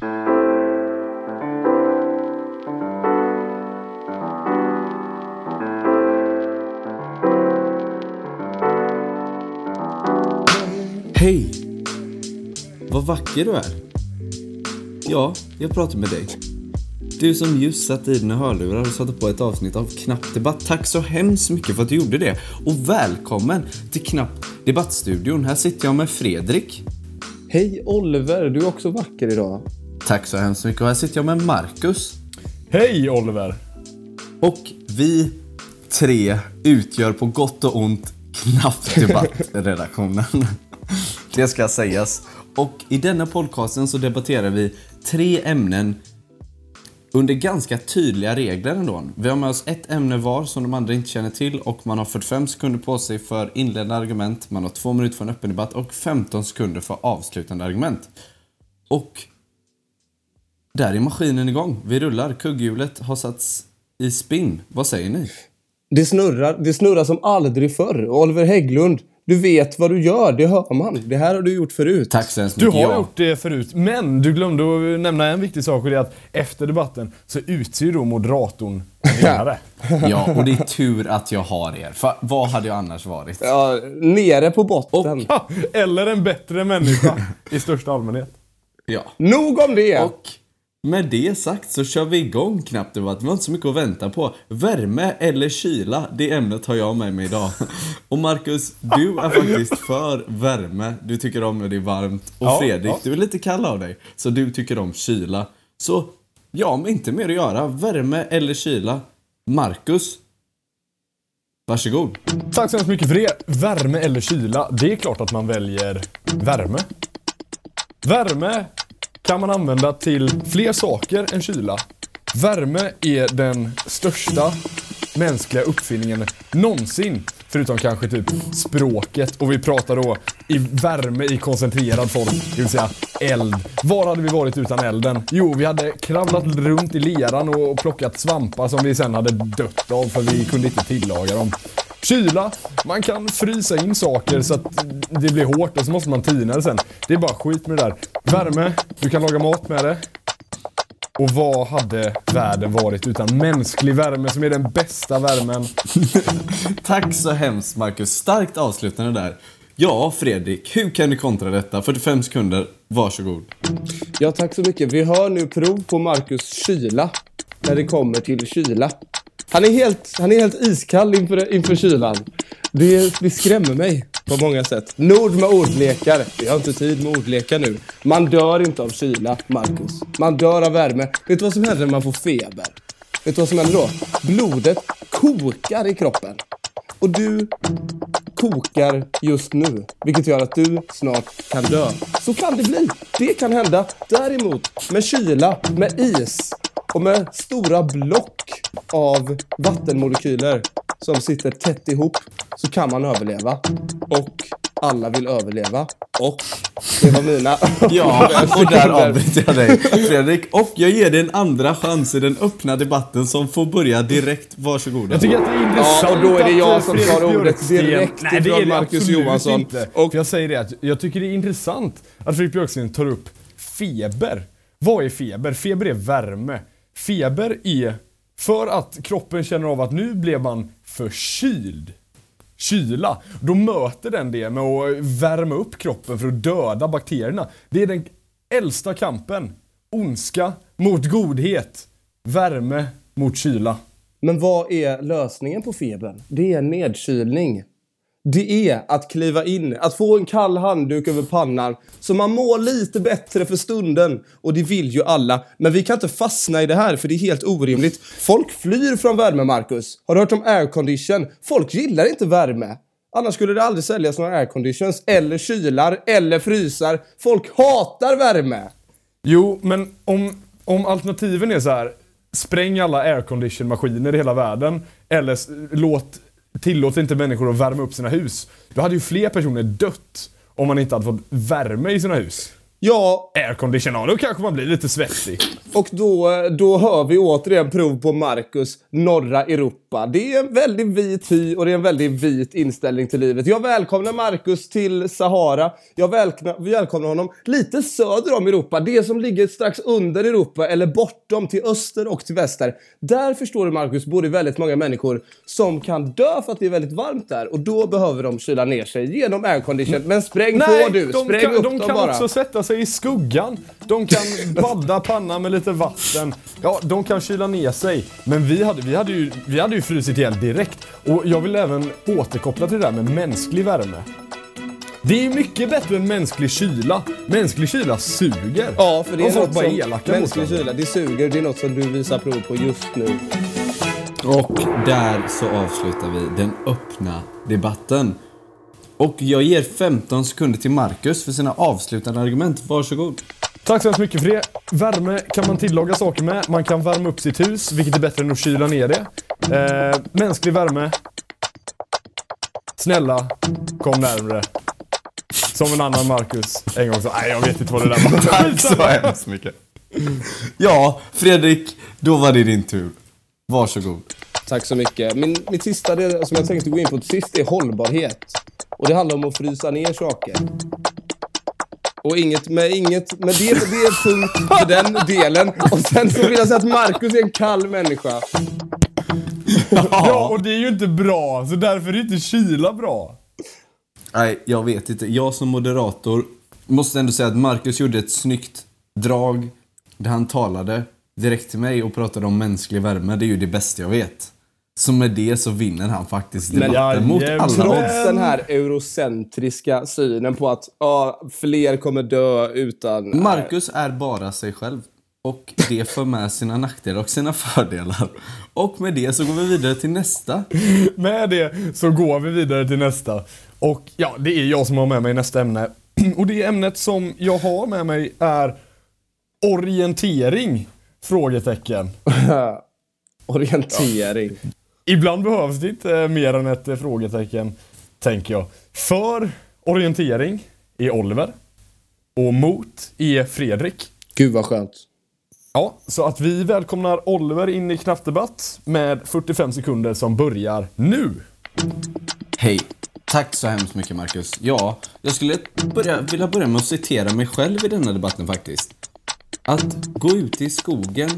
Hej! Vad vacker du är. Ja, jag pratar med dig. Du som just satt i dina hörlurar och satte på ett avsnitt av Knapp Debatt. Tack så hemskt mycket för att du gjorde det. Och välkommen till Knapp Debattstudion. Här sitter jag med Fredrik. Hej Oliver, du är också vacker idag. Tack så hemskt mycket. Och här sitter jag med Marcus. Hej Oliver! Och vi tre utgör på gott och ont Knapp Debatt-redaktionen. Det ska sägas. Och i denna podcasten så debatterar vi tre ämnen under ganska tydliga regler ändå. Vi har med oss ett ämne var som de andra inte känner till och man har 45 sekunder på sig för inledande argument, man har två minuter för en öppen debatt och 15 sekunder för avslutande argument. Och där är maskinen igång. Vi rullar. Kugghjulet har satts i spinn. Vad säger ni? Det snurrar, det snurrar som aldrig förr. Oliver Hägglund, du vet vad du gör, det hör man. Det här har du gjort förut. Tack så hemskt Du mycket. har Ja. gjort det förut, men du glömde att nämna en viktig sak och det är att efter debatten så utser ju då moderatorn vinnare. Ja, och det är tur att jag har er. För vad hade jag annars varit? Ja, nere på botten. Ha, Eller en bättre människa i största allmänhet. Ja. Nog om det. Och med det sagt så kör vi igång knappt debatt. Vi har inte så mycket att vänta på. Värme eller kyla, det ämnet har jag med mig idag. Och Marcus, du är faktiskt för värme. Du tycker om när det är varmt. Och Ja, Fredrik, ja. du är lite kall av dig. Så du tycker om kyla. Så, ja, men inte mer att göra. Värme eller kyla. Marcus, varsågod. Tack så hemskt mycket för det. Värme eller kyla? Det är klart att man väljer värme. Värme kan man använda till fler saker än kyla. Värme är den största mänskliga uppfinningen någonsin. Förutom kanske typ språket och vi pratar då i värme i koncentrerad form, det vill säga eld. Var hade vi varit utan elden? Jo, vi hade kravlat runt i leran och plockat svampar som vi sen hade dött av för vi kunde inte tillaga dem. Kyla, man kan frysa in saker så att det blir hårt och så måste man tina det sen. Det är bara skit med det där. Värme, du kan laga mat med det. Och vad hade världen varit utan mänsklig värme som är den bästa värmen? Tack så hemskt Marcus. Starkt avslutande där. Ja, Fredrik, hur kan du kontra detta? 45 sekunder, varsågod. Ja, tack så mycket. Vi hör nu prov på Marcus kyla. När det kommer till kyla. Han är helt, han är helt iskall inför, inför kylan. Det, det skrämmer mig på många sätt. Nord med ordlekar. Vi har inte tid med ordlekar nu. Man dör inte av kyla, Marcus. Man dör av värme. Vet du vad som händer när man får feber? Vet du vad som händer då? Blodet kokar i kroppen. Och du kokar just nu, vilket gör att du snart kan dö. Så kan det bli. Det kan hända. Däremot, med kyla, med is och med stora block av vattenmolekyler som sitter tätt ihop så kan man överleva. Och alla vill överleva. Och det var mina Ja, och där avbryter jag dig. Fredrik, och jag ger dig en andra chans i den öppna debatten som får börja direkt. Varsågoda. Jag tycker att det är intressant Ja, och då är det jag som tar ordet direkt Nej, det är det Marcus Johansson. Inte. Och- jag säger det att jag tycker det är intressant att Fredrik Björksten tar upp feber. Vad är feber? Feber är värme. Feber är för att kroppen känner av att nu blev man förkyld. Kyla. Då möter den det med att värma upp kroppen för att döda bakterierna. Det är den äldsta kampen. Ondska mot godhet. Värme mot kyla. Men vad är lösningen på febern? Det är nedkylning. Det är att kliva in, att få en kall handduk över pannan så man mår lite bättre för stunden. Och det vill ju alla. Men vi kan inte fastna i det här för det är helt orimligt. Folk flyr från värme, Marcus. Har du hört om aircondition? Folk gillar inte värme. Annars skulle det aldrig säljas några airconditions, eller kylar, eller frysar. Folk hatar värme. Jo, men om, om alternativen är så här. Spräng alla aircondition-maskiner i hela världen. Eller låt, Tillåter inte människor att värma upp sina hus. Då hade ju fler personer dött om man inte hade fått värme i sina hus. Ja, aircondition då kanske man blir lite svettig. och då, då hör vi återigen prov på Marcus, norra Europa. Det är en väldigt vit hy och det är en väldigt vit inställning till livet. Jag välkomnar Marcus till Sahara. Jag välkomnar, välkomnar honom lite söder om Europa. Det som ligger strax under Europa eller bortom till öster och till väster. Där förstår du Marcus, bor det väldigt många människor som kan dö för att det är väldigt varmt där. Och då behöver de kyla ner sig genom aircondition. Men spräng på du, de spräng kan, upp de dem bara. Sig i skuggan. De kan badda pannan med lite vatten. Ja, de kan kyla ner sig. Men vi hade, vi hade, ju, vi hade ju frusit ihjäl direkt. Och jag vill även återkoppla till det där med mänsklig värme. Det är mycket bättre än mänsklig kyla. Mänsklig kyla suger. Ja, för det är något bara som mänsklig kyla, det suger. Det är något som du visar prov på just nu. Och där så avslutar vi den öppna debatten. Och jag ger 15 sekunder till Marcus för sina avslutande argument. Varsågod. Tack så hemskt mycket för det. Värme kan man tillaga saker med. Man kan värma upp sitt hus, vilket är bättre än att kyla ner det. Eh, mänsklig värme. Snälla, kom närmre. Som en annan Marcus en gång sa. Nej, jag vet inte vad det där var. Tack så hemskt mycket. Ja, Fredrik, då var det din tur. Varsågod. Tack så mycket. Min, mitt sista del som jag tänkte gå in på till sist är hållbarhet. Och det handlar om att frysa ner saker. Och inget med inget, men det, det är punkt för den delen. Och sen så vill jag säga att Marcus är en kall människa. Ja, och det är ju inte bra, så därför är inte kyla bra. Nej, jag vet inte. Jag som moderator måste ändå säga att Marcus gjorde ett snyggt drag där han talade direkt till mig och pratade om mänsklig värme. Det är ju det bästa jag vet. Så med det så vinner han faktiskt debatten mot jajamän. alla Trots den här eurocentriska synen på att ja, fler kommer dö utan... Marcus är bara sig själv. Och det för med sina nackdelar och sina fördelar. Och med det så går vi vidare till nästa. Med det så går vi vidare till nästa. Och ja, det är jag som har med mig nästa ämne. Och det ämnet som jag har med mig är orientering? Frågetecken. Orientering. Ibland behövs det inte mer än ett eh, frågetecken, tänker jag. För orientering är Oliver och mot är Fredrik. Gud vad skönt. Ja, så att vi välkomnar Oliver in i knappdebatt med 45 sekunder som börjar nu. Hej. Tack så hemskt mycket Marcus. Ja, jag skulle börja, vilja börja med att citera mig själv i denna debatten faktiskt. Att gå ut i skogen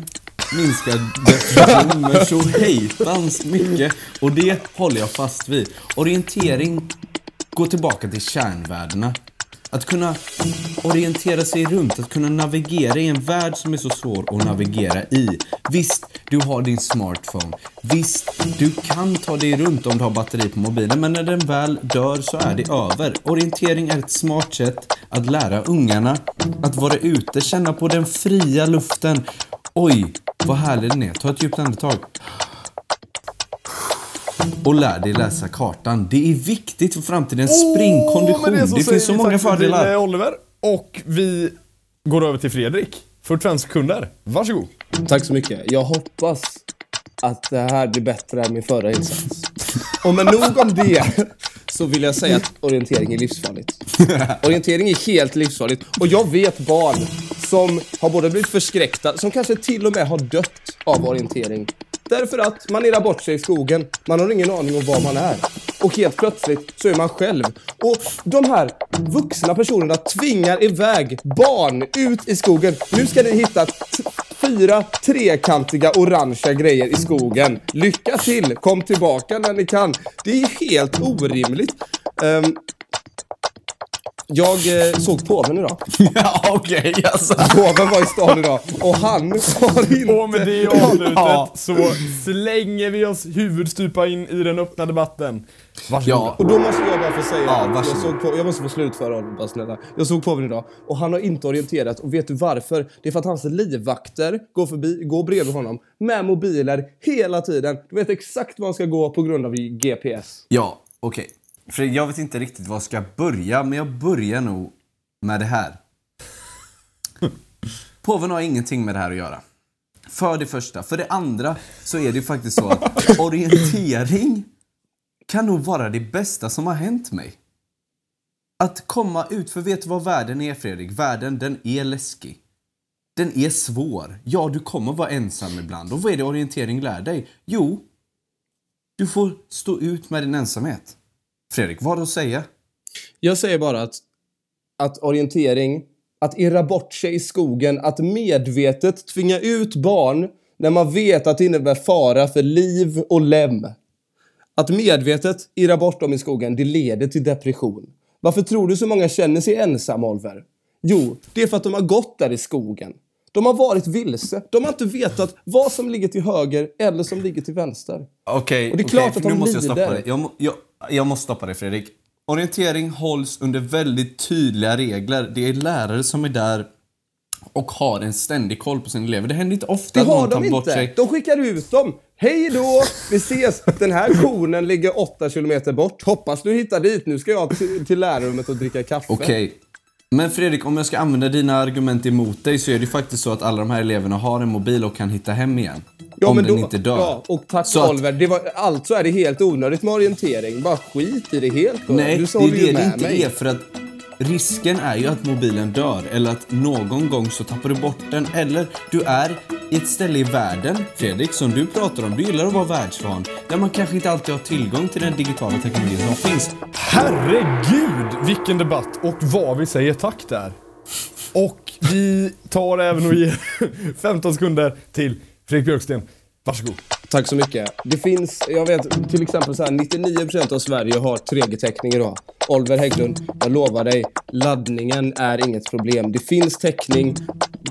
minskar depression med så hejtans mycket. Och det håller jag fast vid. Orientering går tillbaka till kärnvärdena. Att kunna orientera sig runt, att kunna navigera i en värld som är så svår att navigera i. Visst, du har din smartphone. Visst, du kan ta dig runt om du har batteri på mobilen, men när den väl dör så är det över. Orientering är ett smart sätt att lära ungarna att vara ute, känna på den fria luften. Oj, vad härlig den är. Ta ett djupt andetag. Och lär dig läsa kartan. Det är viktigt för framtidens springkondition. med det så finns så många till, fördelar. eh, Oliver. Och vi går över till Fredrik. 45 sekunder. Varsågod. Tack så mycket. Jag hoppas att det här blir bättre än min förra insats. Och med nog om det så vill jag säga att orientering är livsfarligt. Orientering är helt livsfarligt. Och jag vet barn som har både blivit förskräckta, som kanske till och med har dött av orientering. Därför att man irrar bort sig i skogen, man har ingen aning om var man är. Och helt plötsligt så är man själv. Och de här vuxna personerna tvingar iväg barn ut i skogen. Nu ska ni hitta fyra trekantiga orangea grejer i skogen. Lycka till! Kom tillbaka när ni kan. Det är helt orimligt. Um, jag eh, såg påven idag. ja, okej alltså. Påven var i stan idag och han har inte... Och med det avslutet Ja. så slänger vi oss huvudstupa in i den öppna debatten. Varsågod. Ja, Och då måste jag bara få säga, Ja, jag, såg på, jag måste få slutföra honom bara snälla. Jag såg påven idag och han har inte orienterat och vet du varför? Det är för att hans livvakter går förbi, går bredvid honom med mobiler hela tiden. Du vet exakt var han ska gå på grund av GPS. ja okej. För jag vet inte riktigt var jag ska börja, men jag börjar nog med det här. Påven har ingenting med det här att göra. För det första. För det andra så är det ju faktiskt så att orientering kan nog vara det bästa som har hänt mig. att komma ut, för vet du vad världen är Fredrik? Världen, den är läskig. Den är svår. Ja, du kommer vara ensam ibland. Och vad är det orientering lär dig? Jo, du får stå ut med din ensamhet. Fredrik, vad har du att säga? Jag säger bara att, att orientering, att irra bort sig i skogen, att medvetet tvinga ut barn när man vet att det innebär fara för liv och lem. Att medvetet irra bort dem i skogen, det leder till depression. Varför tror du så många känner sig ensamma, Oliver? Jo, det är för att de har gått där i skogen. De har varit vilse. De har inte vetat vad som ligger till höger eller som ligger till vänster. Okej, okej, klart att nu de måste jag stoppa dig. Jag, jag, jag måste stoppa dig Fredrik. Orientering hålls under väldigt tydliga regler. Det är lärare som är där och har en ständig koll på sina elever. Det händer inte ofta Det att någon har tar de bort inte. sig. De skickar ut dem. Hej då! Vi ses! Den här konen ligger åtta kilometer bort. Hoppas du hittar dit. Nu ska jag till, till lärarrummet och dricka kaffe. Okej. Men Fredrik, om jag ska använda dina argument emot dig så är det ju faktiskt så att alla de här eleverna har en mobil och kan hitta hem igen. Ja, om men den då, inte dör. Ja, och tack Så att- Oliver. Det var, alltså är det helt onödigt med orientering. Bara skit i det helt. då. Nej, du det sa ju det det med inte mig. är. För att risken är ju att mobilen dör. Eller att någon gång så tappar du bort den. Eller du är i ett ställe i världen, Fredrik, som du pratar om. Du gillar att vara världsvan. Där man kanske inte alltid har tillgång till den digitala teknologin som finns. Herregud, vilken debatt och vad vi säger tack där. Och vi tar även och ger 15 sekunder till Fredrik Björksten. Varsågod. Tack så mycket. Det finns, jag vet till exempel så här, 99% av Sverige har 3G-täckning idag. Oliver Hägglund, jag lovar dig, laddningen är inget problem. Det finns täckning,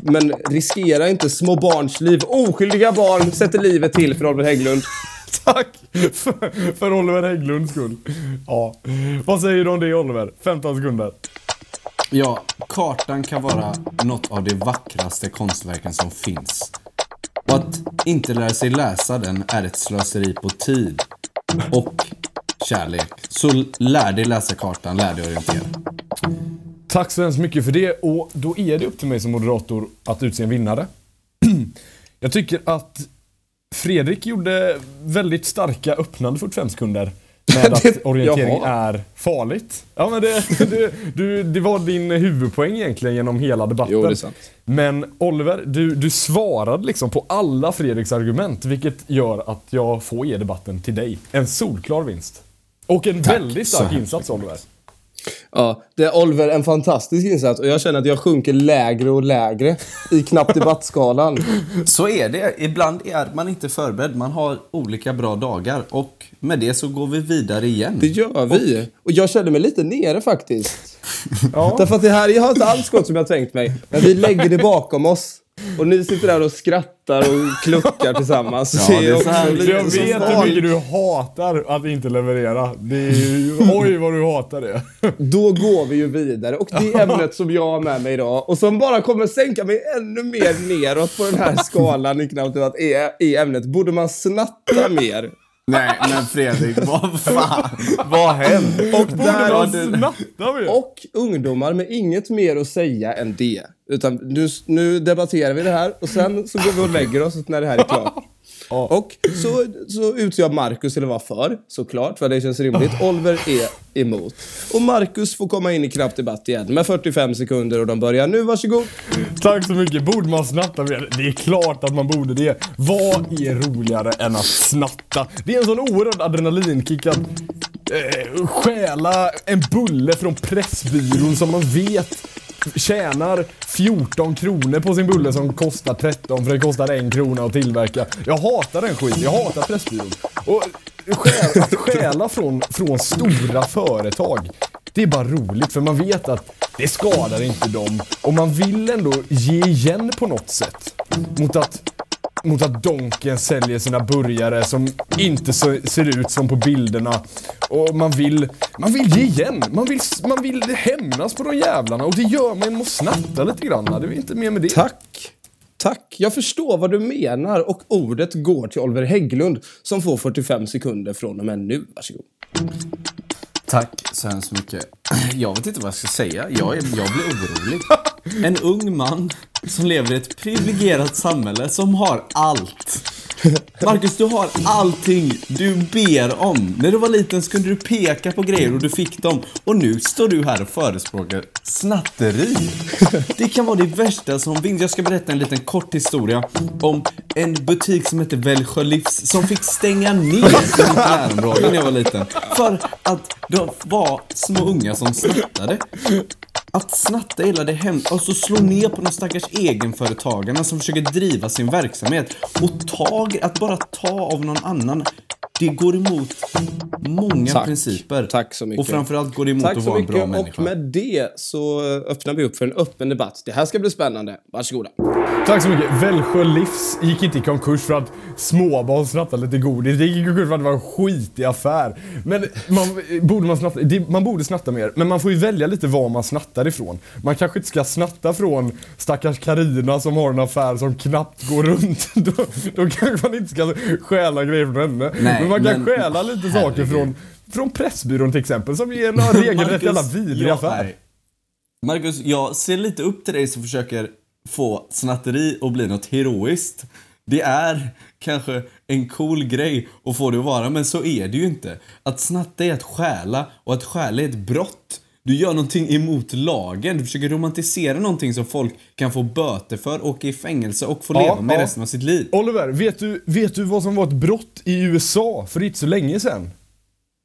men riskera inte små barns liv. Oskyldiga barn sätter livet till för Oliver Hägglund. Tack för, för Oliver Hägglunds skull. Ja. Vad säger du om det Oliver? 15 sekunder. Ja, kartan kan vara något av de vackraste konstverken som finns. Och att inte lära sig läsa den är ett slöseri på tid och kärlek. Så lär dig läsa kartan, lär dig orientera. Tack så hemskt mycket för det och då är det upp till mig som moderator att utse en vinnare. Jag tycker att Fredrik gjorde väldigt starka öppnande 45 sekunder med att orientering är farligt. Ja men det, det, du, det var din huvudpoäng egentligen genom hela debatten. Jo, det är sant. Men Oliver, du, du svarade liksom på alla Fredriks argument vilket gör att jag får ge debatten till dig. En solklar vinst. Och en väldigt så stark insats Oliver. Ja, det är Oliver en fantastisk insats och jag känner att jag sjunker lägre och lägre i knappt debattskalan. Så är det. Ibland är man inte förberedd. Man har olika bra dagar. Och med det så går vi vidare igen. Det gör vi. Och jag känner mig lite nere faktiskt. Ja. Därför att det här har inte alls gått som jag tänkt mig. Men vi lägger det bakom oss. Och ni sitter där och skrattar och kluckar tillsammans. Ja, det är så här- jag vet hur mycket du hatar att inte leverera. Det är ju, oj vad du hatar det. Då går vi ju vidare. Och det ämnet som jag har med mig idag och som bara kommer sänka mig ännu mer neråt på den här skalan i knappt att är, är ämnet. Borde man snatta mer? Nej, men Fredrik, vad fan? vad hänt? Och där? Och ungdomar med inget mer att säga än det. Utan nu, nu debatterar vi det här och sen så går vi och lägger oss när det här är klart. Och så, så utser jag Marcus till att vara för, såklart, för det känns rimligt. Oliver är emot. Och Marcus får komma in i knapp debatt igen med 45 sekunder och de börjar nu. Varsågod. Tack så mycket. Borde man snatta med? Det är klart att man borde det. Vad är roligare än att snatta? Det är en sån oerhörd adrenalinkick att eh, stjäla en bulle från Pressbyrån som man vet tjänar 14 kronor på sin bulle som kostar 13 för det kostar en krona att tillverka. Jag hatar den skiten, jag hatar Pressbyrån. Och stjäla, att stjäla från, från stora företag, det är bara roligt för man vet att det skadar inte dem och man vill ändå ge igen på något sätt. Mot att mot att Donken säljer sina burgare som inte så, ser ut som på bilderna. Och man vill, man vill ge igen. Man vill, man vill hämnas på de jävlarna och det gör man genom att snatta lite grann. Det är inte mer med det. Tack. Tack. Jag förstår vad du menar och ordet går till Oliver Hägglund som får 45 sekunder från och med nu. Varsågod. Tack så hemskt mycket. Jag vet inte vad jag ska säga. Jag, är, jag blir orolig. En ung man som lever i ett privilegierat samhälle som har allt. Marcus, du har allting du ber om. När du var liten så kunde du peka på grejer och du fick dem. Och nu står du här och förespråkar snatteri. Det kan vara det värsta som finns. Jag ska berätta en liten kort historia om en butik som heter Välsjö Livs som fick stänga ner i närområde när jag var liten. För att det var små unga som snattade. Att snatta hela det hem och så slå ner på de stackars egenföretagarna som försöker driva sin verksamhet. Och tag, att bara ta av någon annan, det går emot många Tack. principer. Tack så mycket. Och framförallt går det emot Tack att så vara en mycket. bra Och människa. med det så öppnar vi upp för en öppen debatt. Det här ska bli spännande. Varsågoda. Tack så mycket. Välsjö Livs gick inte i konkurs för att småbarn snattade lite godis. Det gick i konkurs för att det var en skitig affär. Men man, borde man, snatta, man borde snatta mer, men man får ju välja lite var man snattar ifrån. Man kanske inte ska snatta från stackars Karina som har en affär som knappt går runt. Då, då kanske man inte ska stjäla grejer från henne. Nej, men man kan men- stjäla lite saker herregud. från, från Pressbyrån till exempel, som är en regelrätt jävla vidrig affär. nej. Marcus, jag ser lite upp till dig som försöker få snatteri att bli något heroiskt. Det är kanske en cool grej att få det att vara, men så är det ju inte. Att snatta är att stjäla och att stjäla är ett brott. Du gör någonting emot lagen. Du försöker romantisera någonting som folk kan få böter för, åka i fängelse och få Ja, leva med ja. resten av sitt liv. Oliver, vet du, vet du vad som var ett brott i USA för inte så länge sedan?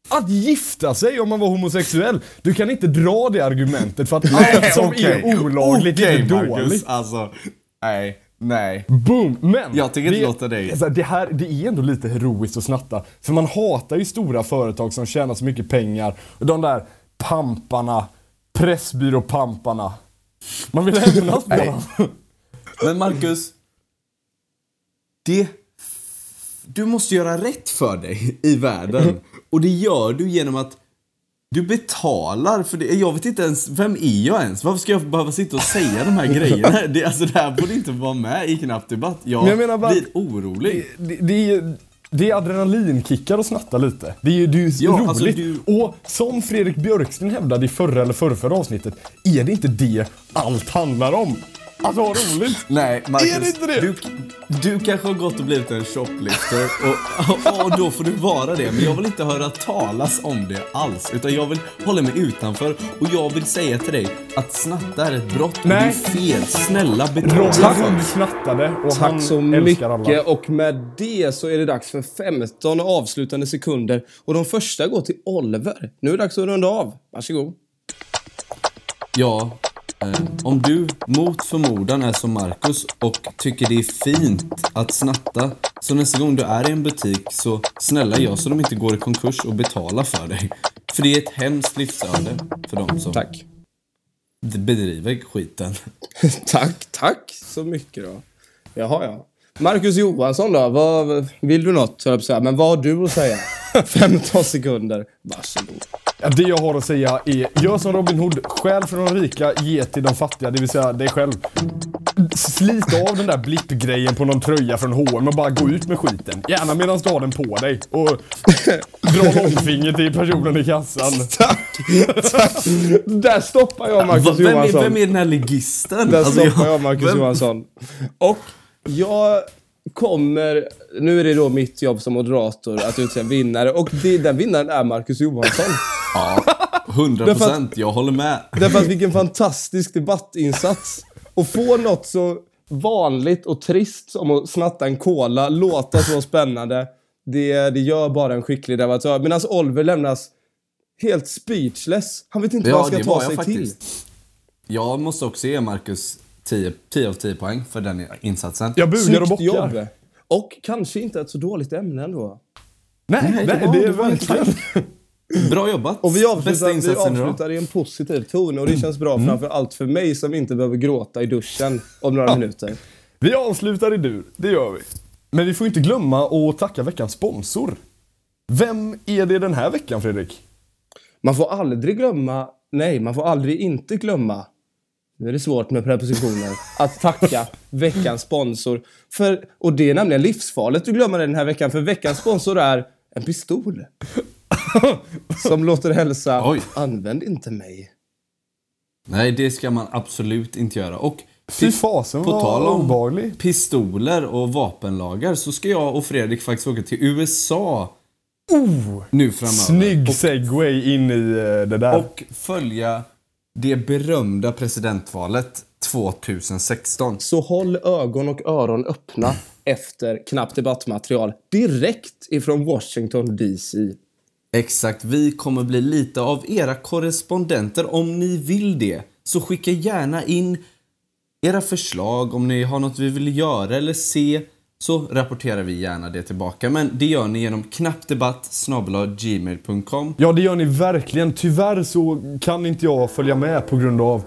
Att gifta sig om man var homosexuell. Du kan inte dra det argumentet för att allt som okej. är olagligt Okej, är Marcus, dåligt. Alltså, nej, nej. Boom! Men Jag tänker inte det, låta dig. Alltså, det, här, det är ändå lite heroiskt att snatta. För man hatar ju stora företag som tjänar så mycket pengar. Och de där pamparna, Pressbyråpamparna. Man vill hämnas på dem. Men Marcus, det... Du måste göra rätt för dig i världen. Och det gör du genom att du betalar för det. Jag vet inte ens, vem är jag ens? Varför ska jag behöva sitta och säga de här grejerna? Det, alltså det här borde inte vara med i Knapp Debatt. Jag, Men jag menar bara- blir orolig. Det, det, är, det är adrenalinkickar att snatta lite. Det är ju det är Ja, roligt. alltså du- Och som Fredrik Björksten hävdade i förra eller förrförra avsnittet, är det inte det allt handlar om? Att ha roligt? Nej, Marcus. Är det inte det? Du, du kanske har gått och blivit en shoplifter och, och, och då får du vara det. Men jag vill inte höra talas om det alls. Utan jag vill hålla mig utanför och jag vill säga till dig att snatta är ett brott och det är Nej. fel. Snälla betala för det. snattade och Tack han så älskar mycket. alla. Och med det så är det dags för 15 avslutande sekunder. Och de första går till Oliver. Nu är det dags att runda av. Varsågod. Ja, om du mot förmodan är som Marcus och tycker det är fint att snatta så nästa gång du är i en butik så snälla gör så de inte går i konkurs och betalar för dig. För det är ett hemskt livsöde för dem som Tack. bedriver skiten. tack, tack så mycket då. Jaha, ja. Marcus Johansson då? Vad, vill du något? Men vad har du att säga? 15 sekunder. Varsågod. Ja, Det jag har att säga är, gör som Robin Hood, stjäl från de rika, ge till de fattiga, det vill säga dig själv. Slit av den där blippgrejen på någon tröja från H&M och bara gå ut med skiten. Gärna medan du har den på dig. Och dra långfinger till personen i kassan. Tack! tack. Där stoppar jag Marcus vem, är, Johansson. vem är den här ligisten? Där Alltså, stoppar jag Marcus vem- Johansson. Och jag kommer... Nu är det då mitt jobb som moderator att utse en vinnare. Och det, den vinnaren är Marcus Johansson. Ja, 100 procent. Jag håller med. Därför att vilken fantastisk debattinsats. Och få något så vanligt och trist som att snatta en cola, låta så spännande. Det, det gör bara en skicklig debattör. Medan Oliver lämnas helt speechless. Han vet inte vad Ja, han ska ta sig jag till. faktiskt. Jag måste också ge Marcus 10, 10 av 10 poäng för den insatsen. Jag bugar och bockar. jobb. Och kanske inte ett så dåligt ämne ändå. Nej, Nej, nej, det det, var- är det var verkligen... Bra jobbat. Och vi avslutar, vi avslutar i en positiv ton och det känns bra framför allt för mig som inte behöver gråta i duschen om några minuter. Vi avslutar i dur, det gör vi. Men vi får inte glömma att tacka veckans sponsor. Vem är det den här veckan, Fredrik? Man får aldrig glömma, nej, man får aldrig inte glömma, nu är det svårt med prepositioner, att tacka veckans sponsor. För, och det är nämligen livsfarligt att glömma det den här veckan, för veckans sponsor är en pistol. Som låter hälsa, Oj. använd inte mig. Nej, det ska man absolut inte göra. Och Fy fasen På tal om obehaglig. pistoler och vapenlagar så ska jag och Fredrik faktiskt åka till USA Oh, nu framöver. snygg segway in i eh, det där. Och följa det berömda presidentvalet 2016. Så håll ögon och öron öppna efter knappt debattmaterial direkt ifrån Washington DC. Exakt, vi kommer bli lite av era korrespondenter om ni vill det. Så skicka gärna in era förslag om ni har något vi vill göra eller se så rapporterar vi gärna det tillbaka. Men det gör ni genom knappdebatt gmail.com. Ja, det gör ni verkligen. Tyvärr så kan inte jag följa med på grund av,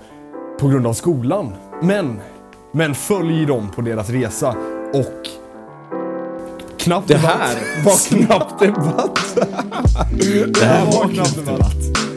på grund av skolan. Men, men följ dem på deras resa och knappt Det här var knappt debatt. Det här var knappt debatt.